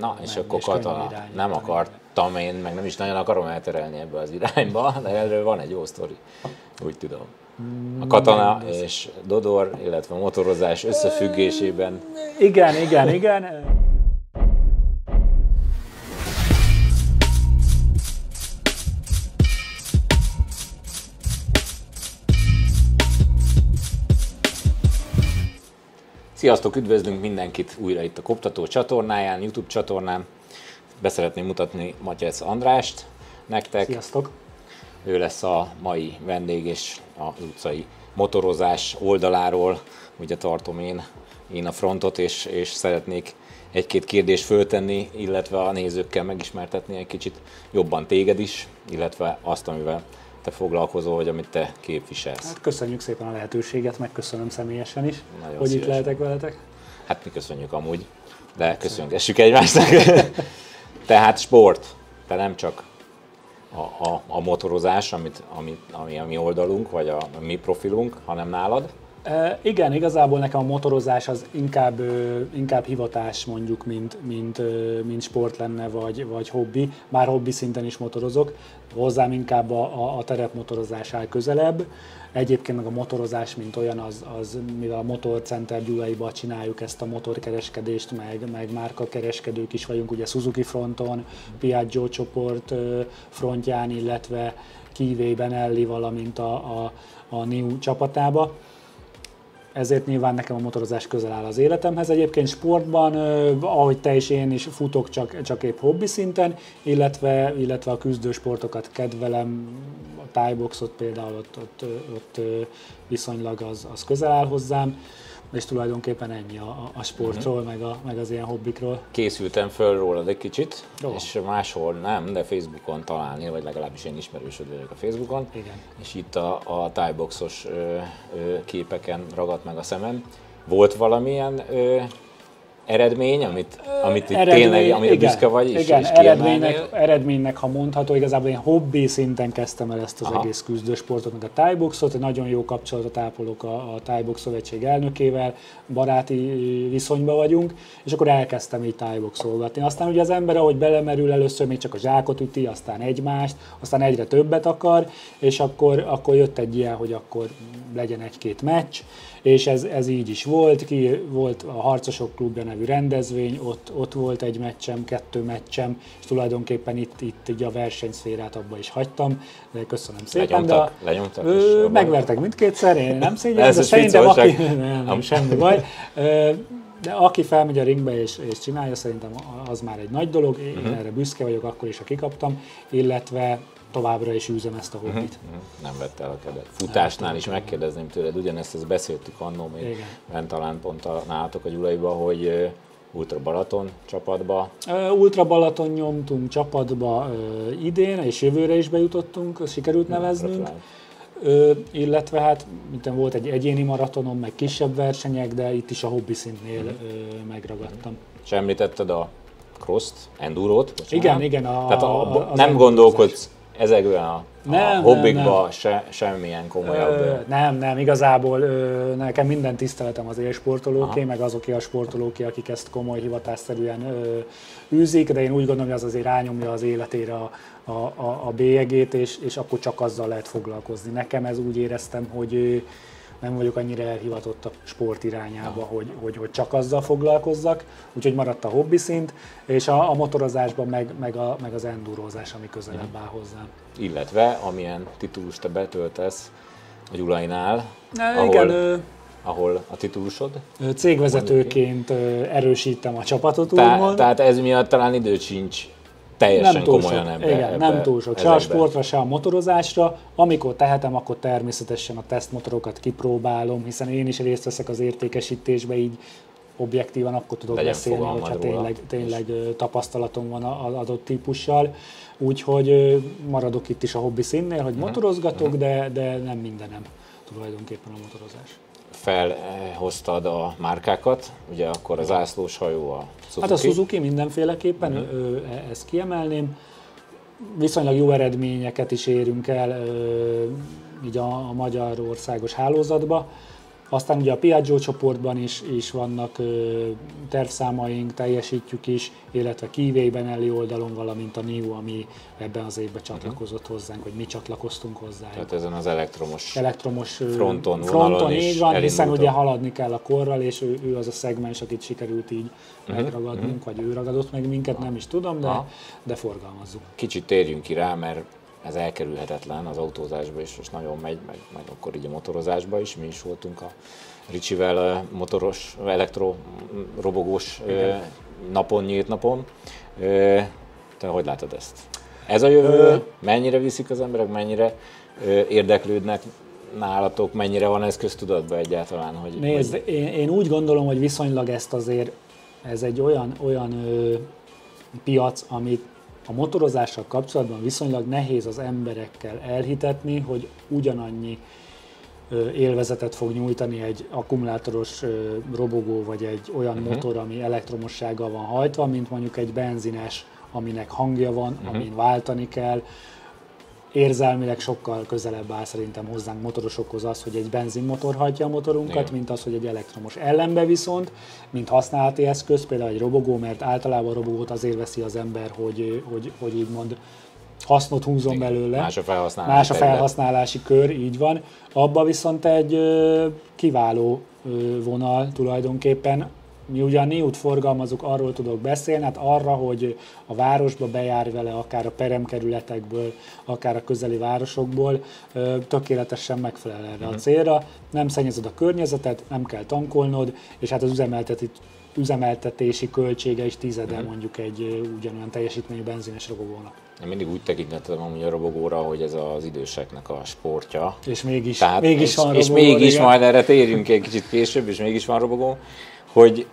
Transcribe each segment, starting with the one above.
Na, és akkor Katona nem akartam én, meg nem is nagyon akarom elterelni ebbe az irányba, de erről van egy jó sztori, úgy tudom. A katona és Dodor, illetve a motorozás összefüggésében. Igen, igen, igen. Sziasztok, üdvözlünk mindenkit újra itt a Koptató csatornáján, YouTube csatornán. Beszeretném mutatni Matyec Andrást nektek. Sziasztok! Ő lesz a mai vendég, és az utcai motorozás oldaláról, ugye tartom én, én a frontot, és, és szeretnék egy-két kérdést föltenni, illetve a nézőkkel megismertetni egy kicsit jobban téged is, illetve azt, amivel te foglalkozol, vagy amit te képviselsz. Hát köszönjük szépen a lehetőséget, megköszönöm személyesen is, Nagyon hogy itt szívesen. lehetek veletek. Hát mi köszönjük amúgy, de köszöngessük egymásnak. Tehát sport, te nem csak a, a, a motorozás, amit, amit, ami a mi oldalunk, vagy a, a mi profilunk, hanem nálad. Igen, igazából nekem a motorozás az inkább, inkább hivatás mondjuk, mint, mint, mint sport lenne, vagy, vagy hobbi. Már hobbi szinten is motorozok, hozzám inkább a, a, a terepmotorozás áll közelebb. Egyébként meg a motorozás, mint olyan, az, az mivel a Motorcenter Gyulaiba csináljuk ezt a motorkereskedést, meg, meg márkakereskedők is vagyunk, ugye Suzuki fronton, Piaggio csoport frontján, illetve Kivé Benelli, valamint a, a, a New csapatába ezért nyilván nekem a motorozás közel áll az életemhez. Egyébként sportban, ahogy te és én is futok csak, csak épp hobbi szinten, illetve, illetve a küzdősportokat kedvelem, a tájboxot például ott, ott, ott viszonylag az, az közel áll hozzám, és tulajdonképpen ennyi a, a sportról, meg, a, meg az ilyen hobbikról. Készültem föl rólad egy kicsit, Jó. és máshol nem, de Facebookon találni, vagy legalábbis én ismerősöd vagyok a Facebookon. Igen. És itt a, a tájboxos képeken ragadt meg a szemem. Volt valamilyen ö, eredmény, amit, amit itt tényleg, amire igen, büszke vagy, és, igen, és eredménynek, eredménynek, ha mondható, igazából én hobbi szinten kezdtem el ezt az Aha. egész küzdősportot, meg a tájboxot, nagyon jó kapcsolatot ápolok a, a tájbox szövetség elnökével, baráti viszonyban vagyunk, és akkor elkezdtem így tájboxolgatni. Aztán ugye az ember, ahogy belemerül, először még csak a zsákot üti, aztán egymást, aztán egyre többet akar, és akkor, akkor jött egy ilyen, hogy akkor legyen egy-két meccs, és ez, ez így is volt, ki volt a Harcosok Klubja nevű rendezvény, ott, ott volt egy meccsem, kettő meccsem, és tulajdonképpen itt, itt így a versenyszférát abba is hagytam, de köszönöm szépen. Lenyomtak? de, Lenyomtak Ö, megvertek mindkétszer, én nem szégyellem, Ez de szerintem aki, nem, nem, semmi baj. Ö, De aki felmegy a ringbe és, és csinálja, szerintem az már egy nagy dolog, én Mhm. erre büszke vagyok, akkor is, ha kikaptam, illetve továbbra is űzem ezt a hobbit. Mhm, Nem vett el a kedvet. Futásnál is megkérdezném tőled, ugyanezt ezt beszéltük annó még, bent talán pont a, nálatok a Gyulaiba, hogy Ultra Balaton csapatba, Ultra Balaton nyomtunk csapatba idén, és jövőre is bejutottunk, sikerült neveznünk. gratulálok. Ö, illetve hát mint volt egy egyéni maratonom, meg kisebb versenyek, de itt is a hobbi szintnél Mhm. ö, megragadtam. És említetted a cross-t, endurot, bocsánat. Igen, igen, a- Tehát a, a- nem gondolkodsz ezekben a, a Nem, hobbikba nem, Se, semmilyen komolyabb. Ö, nem, nem, igazából ö, nekem minden tiszteletem az élsportolóké, meg azoké a sportolóké, akik ezt komoly hivatásszerűen ö, űzik, de én úgy gondolom, hogy az azért rányomja az életére a, a, a, a bélyegét, és, és akkor csak azzal lehet foglalkozni. Nekem ez úgy éreztem, hogy nem vagyok annyira elhivatott a sport irányába, hogy, hogy, hogy csak azzal foglalkozzak, úgyhogy maradt a hobbi szint, és a, a motorozásban meg, meg, a, meg az endurozás, ami közelebb áll hozzám. illetve amilyen titulust te betöltesz a Gyulainál, Na, ahol, igen, ö, ahol a titulusod. Cégvezetőként erősítem a csapatot, Tá, úgymond. tehát ez miatt talán időt sincs teljesen nem túl sok, komolyan ebbe, igen, ebbe, nem túl sok. Se a sportra, se a motorozásra. Amikor tehetem, akkor természetesen a tesztmotorokat kipróbálom, hiszen én is részt veszek az értékesítésbe, így objektívan akkor tudok Legyen beszélni, hogyha róla. tényleg, tényleg tapasztalatom van az adott típussal. Úgyhogy maradok itt is a hobbi színnél, Mhm. hogy motorozgatok, de, de nem mindenem tulajdonképpen a motorozás. Felhoztad a márkákat, ugye akkor az ászlós hajó a Suzuki. Hát a Suzuki mindenféleképpen, Mhm. ö, e- ezt kiemelném. Viszonylag jó eredményeket is érünk el ö, így a, a magyar országos hálózatba. Aztán ugye a Piaggio csoportban is, is vannak ö, tervszámaink, teljesítjük is, illetve Kivé Benelli oldalon, valamint a NIU, ami ebben az évben csatlakozott hozzánk, vagy mi csatlakoztunk hozzá. Tehát ezen az elektromos Elektromos fronton, fronton is így van, hiszen elindultok. ugye haladni kell a korral, és ő, ő az a szegmens, akit sikerült így Mhm, megragadnunk, vagy ő ragadott meg minket, nem is tudom, de, de forgalmazzuk. Kicsit térjünk ki rá, mert ez elkerülhetetlen az autózásba is, most nagyon megy, meg, meg akkor így a motorozásba is. Mi is voltunk a Ricsivel motoros, elektrorobogós napon, nyílt napon. Te hogy látod ezt? Ez a jövő? Mennyire viszik az emberek, mennyire érdeklődnek nálatok, mennyire van ez köztudatban egyáltalán? Hogy, Nézd, hogy én, én úgy gondolom, hogy viszonylag ezt azért, ez egy olyan, olyan ö, piac, amit a motorozással kapcsolatban viszonylag nehéz az emberekkel elhitetni, hogy ugyanannyi élvezetet fog nyújtani egy akkumulátoros robogó, vagy egy olyan uh-huh. motor, ami elektromossággal van hajtva, mint mondjuk egy benzines, aminek hangja van, uh-huh. amin váltani kell, érzelmileg sokkal közelebb áll szerintem hozzánk motorosokhoz az, hogy egy benzinmotor hajtja a motorunkat, Igen. mint az, hogy egy elektromos. Ellenbe viszont, mint használati eszköz, például egy robogó, mert általában a robogót azért veszi az ember, hogy, hogy, hogy így mond, hasznot húzon belőle. Más a felhasználási Más a felhasználási kör, így van. Abba viszont egy ö, kiváló ö, vonal tulajdonképpen. Mi ugyan Niut forgalmazunk, arról tudok beszélni, hát arra, hogy a városba bejár vele, akár a peremkerületekből, akár a közeli városokból, tökéletesen megfelel erre a célra. Nem szennyezed a környezetet, nem kell tankolnod, és hát az üzemelteti, üzemeltetési költsége is tizede mondjuk egy ugyanolyan teljesítményű benzines robogónak. Én mindig úgy tekintettem amúgy a robogóra, hogy ez az időseknek a sportja. És mégis, Tehát, mégis és, van és robogó, mégis igen. majd erre térjünk egy kicsit később, és mégis van robogó, hogy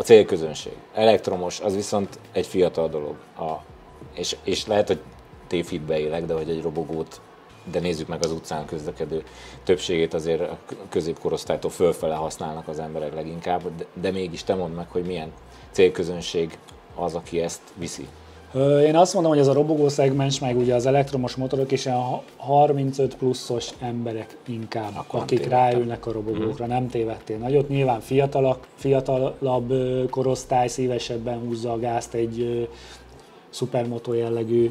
a célközönség. Elektromos, az viszont egy fiatal dolog. A, és, és lehet, hogy tévhitbe élek, de hogy egy robogót, de nézzük meg az utcán közlekedő többségét azért a középkorosztálytól fölfele használnak az emberek leginkább, de, de mégis te mondd meg, hogy milyen célközönség az, aki ezt viszi. Én azt mondom, hogy ez a robogó szegmens, meg ugye az elektromos motorok és a 35 pluszos emberek inkább, Akkor akik ráülnek a robogókra, nem tévedtél nagyot. Nyilván fiatalak, fiatalabb korosztály szívesebben húzza a gázt egy szupermoto jellegű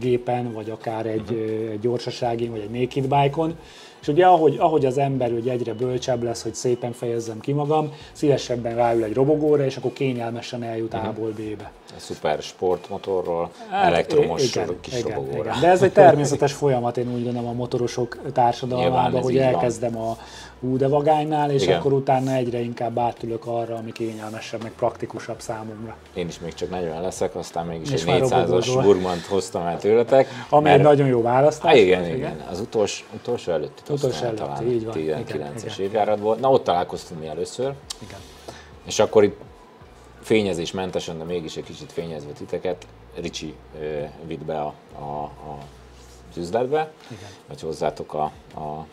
gépen, vagy akár egy, ö, egy gyorsaságin, vagy egy naked bike-on. És ugye ahogy, ahogy az ember hogy egyre bölcsebb lesz, hogy szépen fejezzem ki magam, szívesebben ráül egy robogóra, és akkor kényelmesen eljut Mhm. A-ból B-be. Egy szuper sportmotorról, Hát, elektromos igen, kis igen, robogóra. igen. De ez egy természetes folyamat, én úgy gondolom a motorosok társadalmában, hogy így van. elkezdem a hú de vagánynál, és Igen. akkor utána egyre inkább átülök arra, ami kényelmesebb, meg praktikusabb számomra. Én is még csak 40 leszek, aztán mégis És egy már 400-as robogózol. Burmant hoztam el tőletek. Ami egy nagyon jó választás. Há, igen, igen, Az utolsó, utolsó előtti. Előtti, talán így van. 19-es Igen, évjárat volt. Na ott találkoztunk mi először, Igen. és akkor itt fényezésmentesen, de mégis egy kicsit fényezve titeket, Ricsi ö, vitt be a, a, a az üzletbe, Igen. vagy hozzátok a, a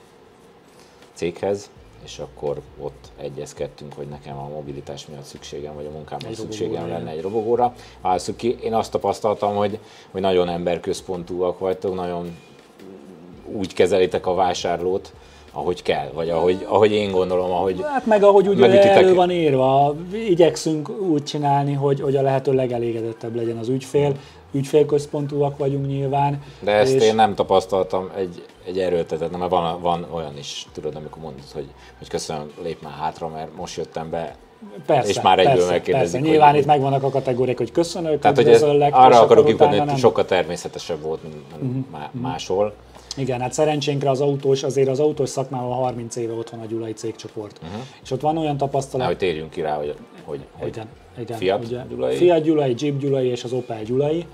céghez, és akkor ott egyezkedtünk, hogy nekem a mobilitás miatt szükségem, vagy a munkámban szükségem lenne egy robogóra. Válaszuk ki. Én azt tapasztaltam, hogy, hogy nagyon emberközpontúak vagytok, nagyon úgy kezelitek a vásárlót, ahogy kell, vagy ahogy, ahogy én gondolom, ahogy Hát meg ahogy ugye Megütitek- elő van írva, igyekszünk úgy csinálni, hogy, hogy a lehető legelégedettebb legyen az ügyfél. Ügyfélközpontúak vagyunk nyilván. De ezt és- én nem tapasztaltam egy, egy erőltetett, mert van, van olyan is, tudod, amikor mondod, hogy, hogy köszönöm, lép már hátra, mert most jöttem be. Persze, és már egyből persze, megkérdezik, persze. hogy- Nyilván hogy- itt megvannak a kategóriák, hogy köszönök, Tehát, hogy ez, arra akarok utána hogy nem. sokkal természetesebb volt, mint má- máshol. Igen, hát szerencsénkre az autós, azért az autós szakmában 30 éve ott van a Gyulai cégcsoport. Uh-huh. És ott van olyan Na, tapasztalat, hogy térjünk ki rá, hogy, hogy, hogy igen, igen, Fiat ugye, Gyulai? Fiat Gyulai, Jeep Gyulai és az Opel Gyulai.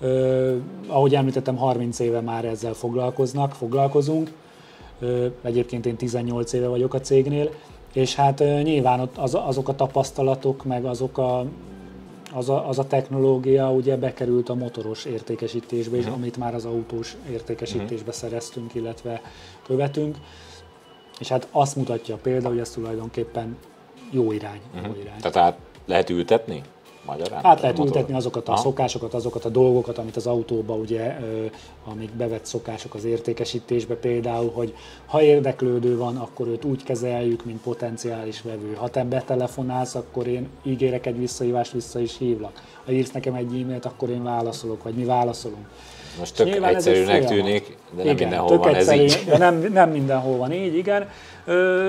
Ö, ahogy említettem, 30 éve már ezzel foglalkoznak, foglalkozunk. Ö, egyébként én 18 éve vagyok a cégnél, és hát ö, nyilván ott az, azok a tapasztalatok, meg azok a, az, a, az a technológia ugye bekerült a motoros értékesítésbe is, amit már az autós értékesítésbe szereztünk, illetve követünk. És hát azt mutatja a példa, hogy ez tulajdonképpen jó irány. Jó irány. tehát át lehet ültetni? Magyarán? Hát lehet motor- ültetni azokat a Aha. szokásokat, azokat a dolgokat, amit az autóba ugye, amik bevett szokások az értékesítésbe például, hogy ha érdeklődő van, akkor őt úgy kezeljük, mint potenciális vevő. Ha te betelefonálsz, akkor én ígérek egy visszahívást, vissza is hívlak. Ha írsz nekem egy e-mailt, akkor én válaszolok, vagy mi válaszolunk. Most tök Nyilván ez egy egyszerűnek folyamat. tűnik, de nem igen, mindenhol van ez egyszerű, így. De nem, nem mindenhol van így, igen. Ö,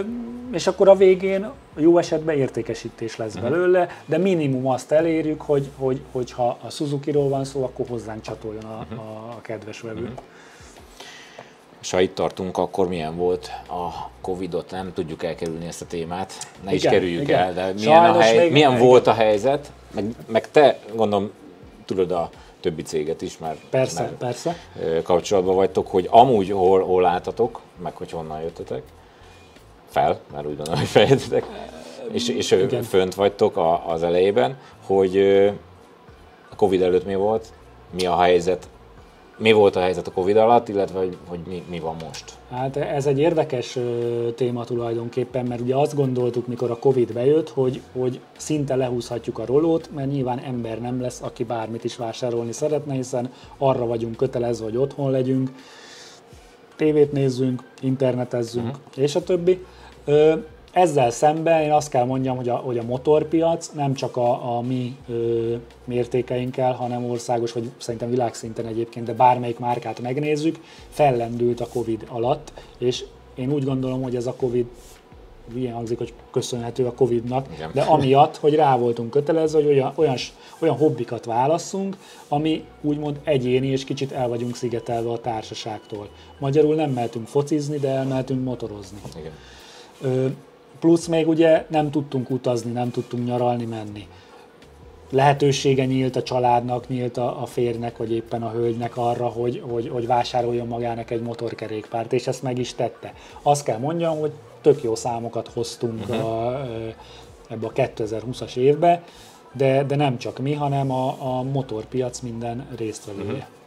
és akkor a végén jó esetben értékesítés lesz Mhm. belőle, de minimum azt elérjük, hogy, hogy, hogy ha a Suzuki-ról van szó, akkor hozzánk csatoljon a, Mhm. a, kedves vevő. És ha itt tartunk, akkor milyen volt a Covid-ot? Nem tudjuk elkerülni ezt a témát. Ne is Igen, kerüljük igen. el, de milyen, Sajnos a hely, milyen volt a helyzet? Meg, meg te, gondolom, tudod a többi céget is, mert, Persze, mert persze. kapcsolatban vagytok, hogy amúgy hol, hol álltatok, meg hogy honnan jöttetek. Fel, mert úgy gondolom, hogy feljöttetek. És, és Igen. fönt vagytok a, az elejében, hogy a Covid előtt mi volt, mi a helyzet, mi volt a helyzet a Covid alatt, illetve hogy, hogy mi, mi van most. Hát ez egy érdekes téma tulajdonképpen, mert ugye azt gondoltuk, mikor a Covid bejött, hogy, hogy szinte lehúzhatjuk a rolót, mert nyilván ember nem lesz, aki bármit is vásárolni szeretne, hiszen arra vagyunk kötelezve, hogy otthon legyünk, tévét nézzünk, internetezzünk, uh-huh. és a többi. Ezzel szemben én azt kell mondjam, hogy a, hogy a motorpiac nem csak a, a mi ö, mértékeinkkel, hanem országos, vagy szerintem világszinten egyébként, de bármelyik márkát megnézzük, fellendült a Covid alatt, és én úgy gondolom, hogy ez a Covid ilyen hangzik, hogy köszönhető a Covid-nak, Igen. de amiatt, hogy rá voltunk kötelezve, hogy olyan, olyan, olyan hobbikat válasszunk, ami úgymond egyéni, és kicsit el vagyunk szigetelve a társaságtól. Magyarul nem mehetünk focizni, de elmehetünk motorozni. Igen. Ö, Plusz még ugye nem tudtunk utazni, nem tudtunk nyaralni, menni. Lehetősége nyílt a családnak, nyílt a, a férnek, vagy éppen a hölgynek arra, hogy, hogy, hogy vásároljon magának egy motorkerékpárt, és ezt meg is tette. Azt kell mondjam, hogy tök jó számokat hoztunk uh-huh. a, ebbe a 2020-as évbe, de, de nem csak mi, hanem a, a motorpiac minden résztvevője. Uh-huh.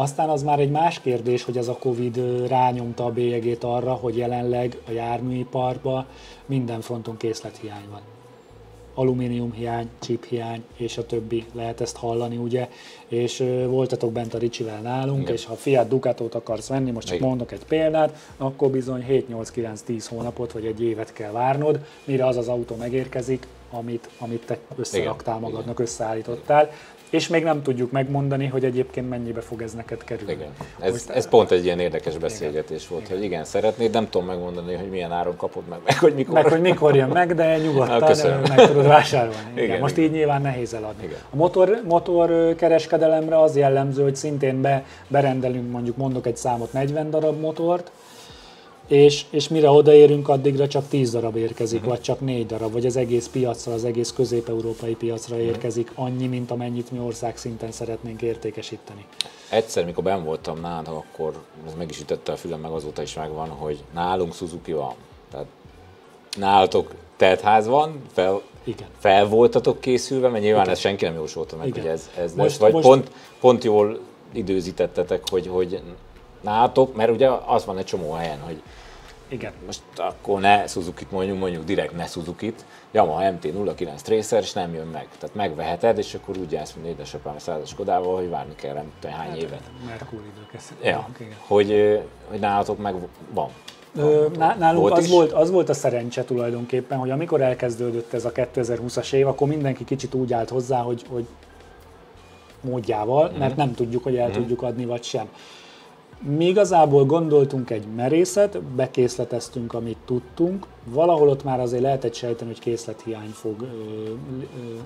Aztán az már egy más kérdés, hogy ez a Covid rányomta a bélyegét arra, hogy jelenleg a járműiparban minden fronton készlethiány van. Alumínium hiány, chip hiány, és a többi, lehet ezt hallani, ugye? És ö, voltatok bent a Ricsivel nálunk, Igen. és ha Fiat Ducatot akarsz venni, most csak Igen. mondok egy példát, akkor bizony 7-8-9-10 hónapot vagy egy évet kell várnod, mire az az autó megérkezik, amit, amit te összeraktál Igen, magadnak, összeállítottál, és még nem tudjuk megmondani, hogy egyébként mennyibe fog ez neked kerülni. Igen. Ez, Most- ez pont egy ilyen érdekes beszélgetés volt, hogy igen, szeretnéd, nem tudom megmondani, hogy milyen áron kapod meg, meg hogy mikor. Meg hogy mikor jön meg, de Na, nyugodtan ö, meg tudod vásárolni. Igen, Igen, most igen. így nyilván nehéz eladni. Igen. A motor, motor kereskedelemre az jellemző, hogy szintén be, berendelünk, mondjuk mondok egy számot, 40 darab motort, és, és mire odaérünk, addigra csak 10 darab érkezik, Mhm. vagy csak 4 darab, vagy az egész piacra, az egész közép-európai piacra Mhm. érkezik annyi, mint amennyit mi ország szinten szeretnénk értékesíteni. Egyszer, mikor ben voltam nálad, akkor ez meg is ütötte a fülem, meg azóta is megvan, hogy nálunk Suzuki van. Tehát nálatok teltház van, fel, Igen. fel voltatok készülve, mert nyilván ez senki nem jósolta meg, Igen. hogy ez, ez Most- lesz, vagy most- pont, pont jól időzítettetek, hogy, hogy nálatok, mert ugye az van egy csomó helyen, hogy Igen. most akkor ne Suzuki-t mondjuk, mondjuk direkt ne Suzuki-t, Yamaha MT-09 Tracer, és nem jön meg. Tehát megveheted, és akkor úgy jársz, mint édesapám a százas Kodával, hogy várni kell nem tudom hány évet. Merkur idők Ja, hogy, hogy nálatok meg van. Ö, ná- Nálunk Volt az, is? volt, az volt a szerencse tulajdonképpen, hogy amikor elkezdődött ez a 2020-as év, akkor mindenki kicsit úgy állt hozzá, hogy, hogy módjával, Mhm. mert nem tudjuk, hogy el tudjuk adni vagy sem. Mi igazából gondoltunk egy merészet, bekészleteztünk, amit tudtunk. Valahol ott már azért lehetett sejteni, hogy készlethiány fog, ö, ö,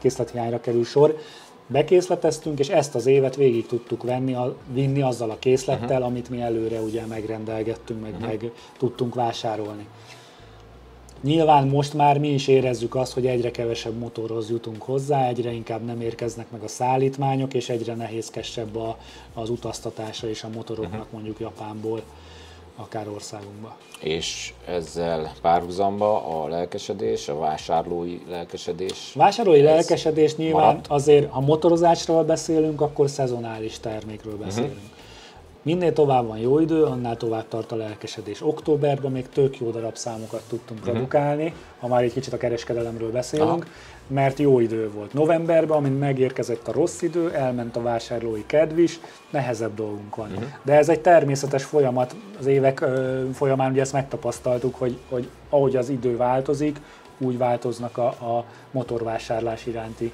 készlethiányra kerül sor. Bekészleteztünk, és ezt az évet végig tudtuk venni, a, vinni azzal a készlettel, uh-huh. amit mi előre ugye megrendelgettünk, meg, uh-huh. meg tudtunk vásárolni. Nyilván most már mi is érezzük azt, hogy egyre kevesebb motorhoz jutunk hozzá, egyre inkább nem érkeznek meg a szállítmányok, és egyre nehézkesebb a, az utaztatása és a motoroknak uh-huh. mondjuk Japánból akár országunkba. És ezzel párhuzamba a lelkesedés, a vásárlói lelkesedés. Vásárolói Ez lelkesedés nyilván maradt? azért, ha motorozásról beszélünk, akkor szezonális termékről beszélünk. Uh-huh. Minél tovább van jó idő, annál tovább tart a lelkesedés. Októberben még tök jó darab számokat tudtunk uh-huh. produkálni, ha már egy kicsit a kereskedelemről beszélünk, mert jó idő volt. Novemberben, amint megérkezett a rossz idő, elment a vásárlói kedv is, nehezebb dolgunk van. Uh-huh. De ez egy természetes folyamat, az évek ö, folyamán ugye ezt megtapasztaltuk, hogy, hogy ahogy az idő változik, úgy változnak a, a motorvásárlás iránti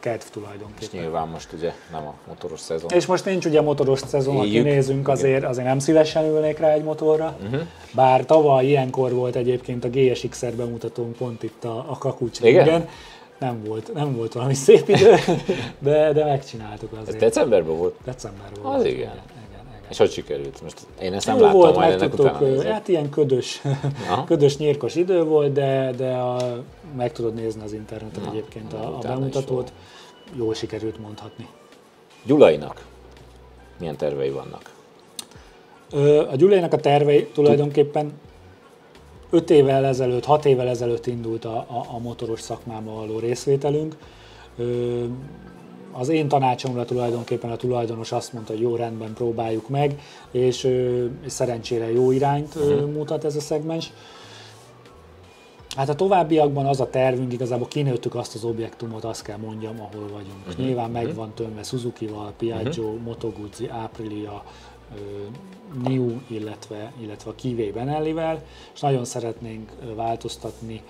kedv tulajdonképpen. És nyilván most ugye nem a motoros szezon. És most nincs ugye motoros szezon, ha kinézünk, azért, azért nem szívesen ülnék rá egy motorra. Uh-huh. Bár tavaly ilyenkor volt egyébként a GSX-er bemutatónk pont itt a, a Kakucs Igen? Nem volt, nem volt valami szép idő, de, de megcsináltuk azért. Ez decemberben volt? Decemberben volt. Az igen. igen. És hogy sikerült? Most én ezt nem Jó láttam, volt, majd ennek tudtuk, Hát ilyen ködös, ködös nyírkos idő volt, de, de a, meg tudod nézni az interneten Na, egyébként a, a bemutatót. Jól sikerült mondhatni. Gyulainak milyen tervei vannak? A Gyulainak a tervei tulajdonképpen 5 évvel ezelőtt, 6 évvel ezelőtt indult a, a, a motoros szakmában való részvételünk az én tanácsomra tulajdonképpen a tulajdonos azt mondta, hogy jó rendben próbáljuk meg, és, és szerencsére jó irányt uh-huh. mutat ez a szegmens. Hát a továbbiakban az a tervünk, igazából kinőttük azt az objektumot, azt kell mondjam, ahol vagyunk. Uh-huh. Nyilván uh-huh. meg van tömve Suzuki-val, Piaggio, uh-huh. Moto Guzzi, Aprilia, New, illetve, illetve a Kivé Benellivel, és nagyon szeretnénk változtatni,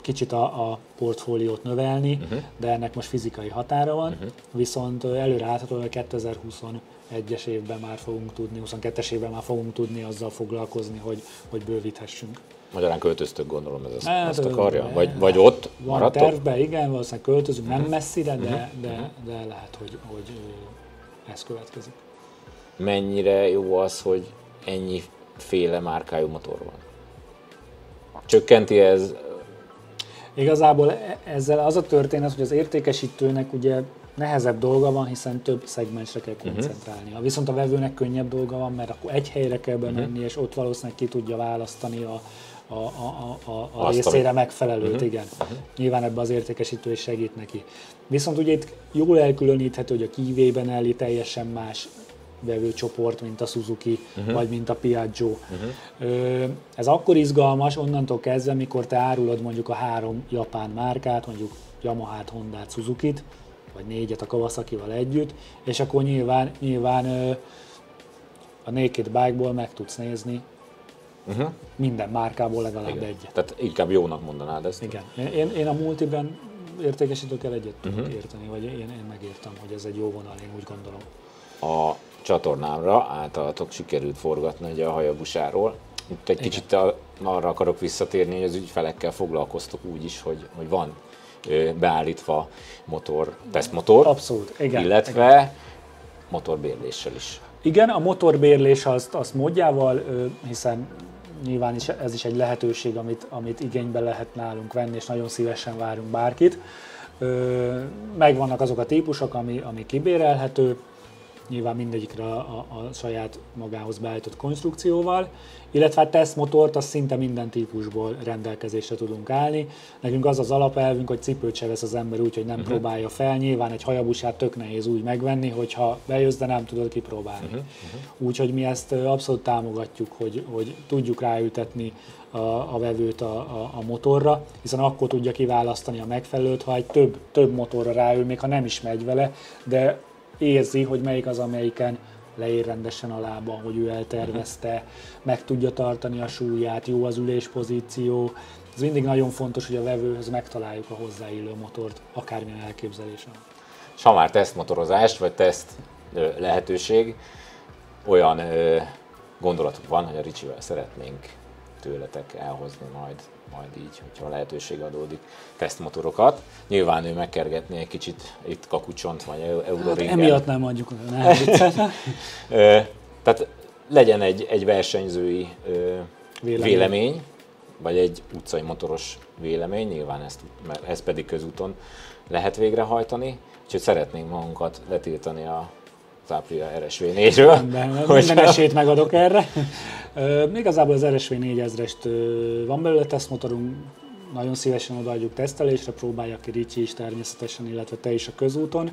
kicsit a, a portfóliót növelni, uh-huh. de ennek most fizikai határa van, uh-huh. viszont előre állható, hogy 2021-es évben már fogunk tudni, 22-es évben már fogunk tudni azzal foglalkozni, hogy, hogy bővíthessünk. Magyarán költöztök, gondolom ez hát, azt akarja? Vagy, vagy ott Van maradtok? tervben, igen, valószínűleg költözünk, uh-huh. nem messzire, de, uh-huh. de, de lehet, hogy, hogy ez következik. Mennyire jó az, hogy ennyi féle márkájú motor van? Csökkenti ez Igazából e- ezzel az a történet, hogy az értékesítőnek ugye nehezebb dolga van, hiszen több szegmensre kell mhm. koncentrálni. Uh-huh. Viszont a vevőnek könnyebb dolga van, mert akkor egy helyre kell bemenni, uh-huh. és ott valószínűleg ki tudja választani a, a, a, a, a részére megfelelőt, uh-huh. igen. Uh-huh. Nyilván ebbe az értékesítő is segít neki. Viszont ugye itt jól elkülöníthető, hogy a kívében elé teljesen más vevőcsoport, mint a Suzuki, uh-huh. vagy mint a Piaggio. Uh-huh. Ez akkor izgalmas onnantól kezdve, mikor te árulod mondjuk a három japán márkát, mondjuk Yamaha-t, Honda-t, Suzuki-t, vagy négyet a Kawasaki-val együtt, és akkor nyilván, nyilván a Naked Bike-ból meg tudsz nézni uh-huh. minden márkából legalább Igen. egyet. Tehát inkább jónak mondanád ezt? Igen. Én, én a multiben értékesítőkkel egyet tudok uh-huh. érteni, vagy én, én megértem, hogy ez egy jó vonal, én úgy gondolom. A csatornámra általatok sikerült forgatni ugye a hajabusáról. Itt egy Igen. kicsit arra akarok visszatérni, hogy az ügyfelekkel foglalkoztok úgy is, hogy, hogy van beállítva motor, tesztmotor, Abszolút, igen, illetve igen. motorbérléssel is. Igen, a motorbérlés azt, azt módjával, hiszen nyilván is, ez is egy lehetőség, amit, amit igénybe lehet nálunk venni, és nagyon szívesen várunk bárkit. Megvannak azok a típusok, ami, ami kibérelhető, nyilván mindegyikre a, a, a saját magához beállított konstrukcióval, illetve hát tesztmotort az szinte minden típusból rendelkezésre tudunk állni. Nekünk az az alapelvünk, hogy cipőt se vesz az ember úgy, hogy nem uh-huh. próbálja fel. Nyilván egy hajabusát tök nehéz úgy megvenni, hogyha bejössz, de nem tudod kipróbálni. Uh-huh. Uh-huh. Úgyhogy mi ezt abszolút támogatjuk, hogy, hogy tudjuk ráültetni a, a vevőt a, a, a motorra, hiszen akkor tudja kiválasztani a megfelelőt, ha egy több, több motorra ráül, még ha nem is megy vele, de érzi, hogy melyik az, amelyiken leér rendesen a lába, hogy ő eltervezte, meg tudja tartani a súlyát, jó az üléspozíció. Ez mindig nagyon fontos, hogy a vevőhöz megtaláljuk a hozzáillő motort, akármilyen elképzelésen. És ha már tesztmotorozás, vagy teszt lehetőség, olyan gondolatuk van, hogy a Ricsivel szeretnénk tőletek elhozni majd majd így, hogyha a lehetőség adódik, tesztmotorokat. Nyilván ő megkergetné egy kicsit itt kakucsont, vagy euroringen. Hát emiatt nem mondjuk, nem Tehát legyen egy, egy versenyzői vélemény. vélemény, vagy egy utcai motoros vélemény, nyilván ezt, mert ez pedig közúton lehet végrehajtani, úgyhogy szeretnénk magunkat letiltani a Tapia RSV 4-ről. Minden esélyt megadok erre. Uh, igazából az RSV 4000-est uh, van belőle tesztmotorunk, nagyon szívesen odaadjuk tesztelésre, próbálja ki Ricsi is természetesen, illetve te is a közúton,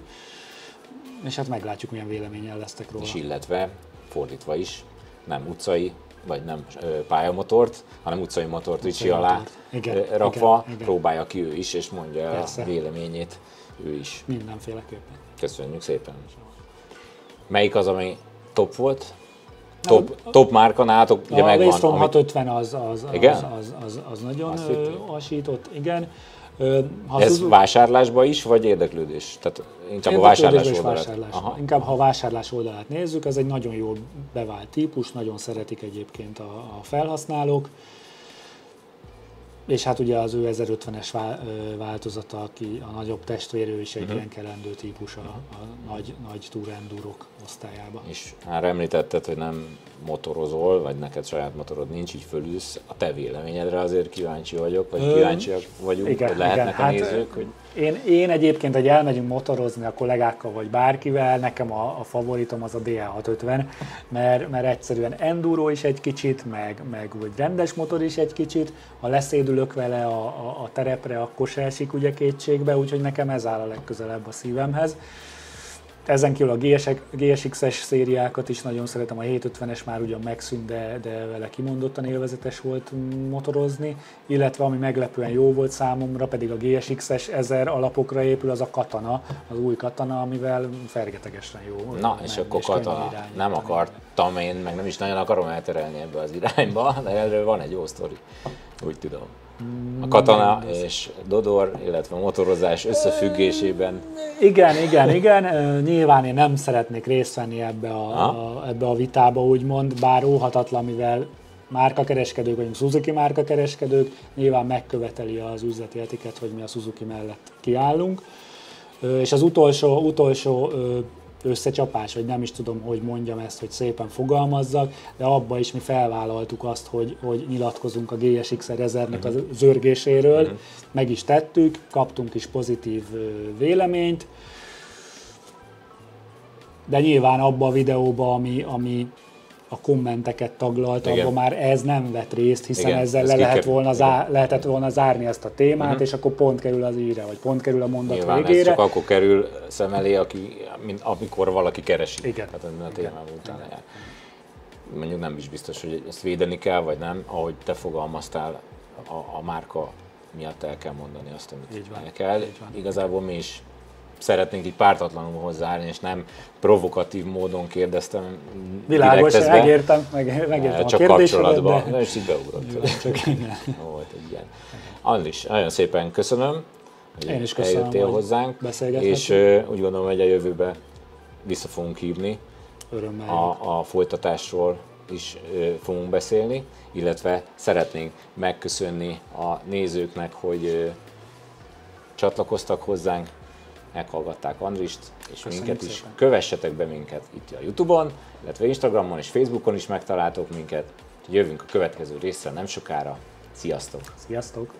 és hát meglátjuk, milyen véleményen lesztek róla. És illetve fordítva is, nem utcai vagy nem pályamotort, hanem utcai motort Ricsi alá. Igen, rakva, igen, igen. próbálja ki ő is, és mondja Persze. a véleményét ő is. Mindenféleképpen. Köszönjük szépen. Melyik az, ami top volt? Top, top márka nálatok, ugye a megvan. Waystrom amit- 650 az, az, Igen? az, az, az, az nagyon ö, hasított, igen. Ö, Ha Ez Suzuki- vásárlásba is, vagy érdeklődés? Tehát inkább a vásárlás oldalát. vásárlás. Aha. Inkább ha a vásárlás oldalát nézzük, ez egy nagyon jól bevált típus, nagyon szeretik egyébként a, a felhasználók. És hát ugye az ő 1050-es vá- ö, változata, aki a nagyobb testvérő is egy ilyen kelendő típus a, a nagy, nagy túrendúrok osztályába. És már említetted, hogy nem motorozol, vagy neked saját motorod nincs, így fölülsz. A te véleményedre azért kíváncsi vagyok, vagy kíváncsiak vagyunk, igen, hogy lehetnek igen, a hát, nézők, hogy Én, én egyébként, hogy elmegyünk motorozni a kollégákkal vagy bárkivel, nekem a, a favoritom az a DL650, mert, mert egyszerűen enduro is egy kicsit, meg, meg vagy rendes motor is egy kicsit, ha leszédülök vele a, a, a terepre, akkor se esik ugye kétségbe, úgyhogy nekem ez áll a legközelebb a szívemhez. Ezen kívül a GS, GSX-es szériákat is nagyon szeretem, a 750-es már ugyan megszűnt, de, de vele kimondottan élvezetes volt motorozni, illetve ami meglepően jó volt számomra, pedig a GSX-es 1000 alapokra épül, az a Katana, az új Katana, amivel fergetegesen jó. na, menni, és akkor katona. irányítani. Nem akartam én, meg nem is nagyon akarom elterelni ebbe az irányba, de erről van egy jó sztori, úgy tudom. A katana és Dodor, illetve a motorozás összefüggésében Igen, igen, igen. Nyilván én nem szeretnék részt venni ebbe a, a, ebbe a vitába, úgymond, bár óhatatlan, mivel márkakereskedők vagyunk, Suzuki márkakereskedők, nyilván megköveteli az üzleti etiket, hogy mi a Suzuki mellett kiállunk. És az utolsó, utolsó összecsapás, vagy nem is tudom, hogy mondjam ezt, hogy szépen fogalmazzak, de abba is mi felvállaltuk azt, hogy, hogy nyilatkozunk a GSX-er 1000-nek a zörgéséről, meg is tettük, kaptunk is pozitív véleményt, de nyilván abba a videóba, ami, ami a kommenteket taglalt, Igen. abban már ez nem vett részt, hiszen Igen, ezzel ez le lehet volna, zá- lehetett volna zárni ezt a témát, uh-huh. és akkor pont kerül az íre, vagy pont kerül a mondat Nyilván ez végére. csak akkor kerül szem elé, aki, amikor valaki keresi. Igen. Tehát a témában utána jár. Mondjuk nem is biztos, hogy ezt védeni kell, vagy nem. Ahogy te fogalmaztál, a, a márka miatt el kell mondani azt, amit Így van, el kell. így van. Igazából mi is szeretnénk így pártatlanul hozzáállni, és nem provokatív módon kérdeztem. Világos, megértem, meg, megértem a Csak kérdésedet, kapcsolatban, de... de... és így beugrott. Csak igen. Volt egy ilyen. Andris, nagyon szépen köszönöm, hogy Én is köszönöm, eljöttél hozzánk, és ö, úgy gondolom, hogy a jövőben vissza fogunk hívni, Örömmel. a, a folytatásról is ö, fogunk beszélni, illetve szeretnénk megköszönni a nézőknek, hogy ö, csatlakoztak hozzánk, meghallgatták Andrist, és Köszönjük minket is. szépen. Kövessetek be minket itt a Youtube-on, illetve Instagramon és Facebookon is megtaláltok minket. Jövünk a következő részre nem sokára. Sziasztok! Sziasztok!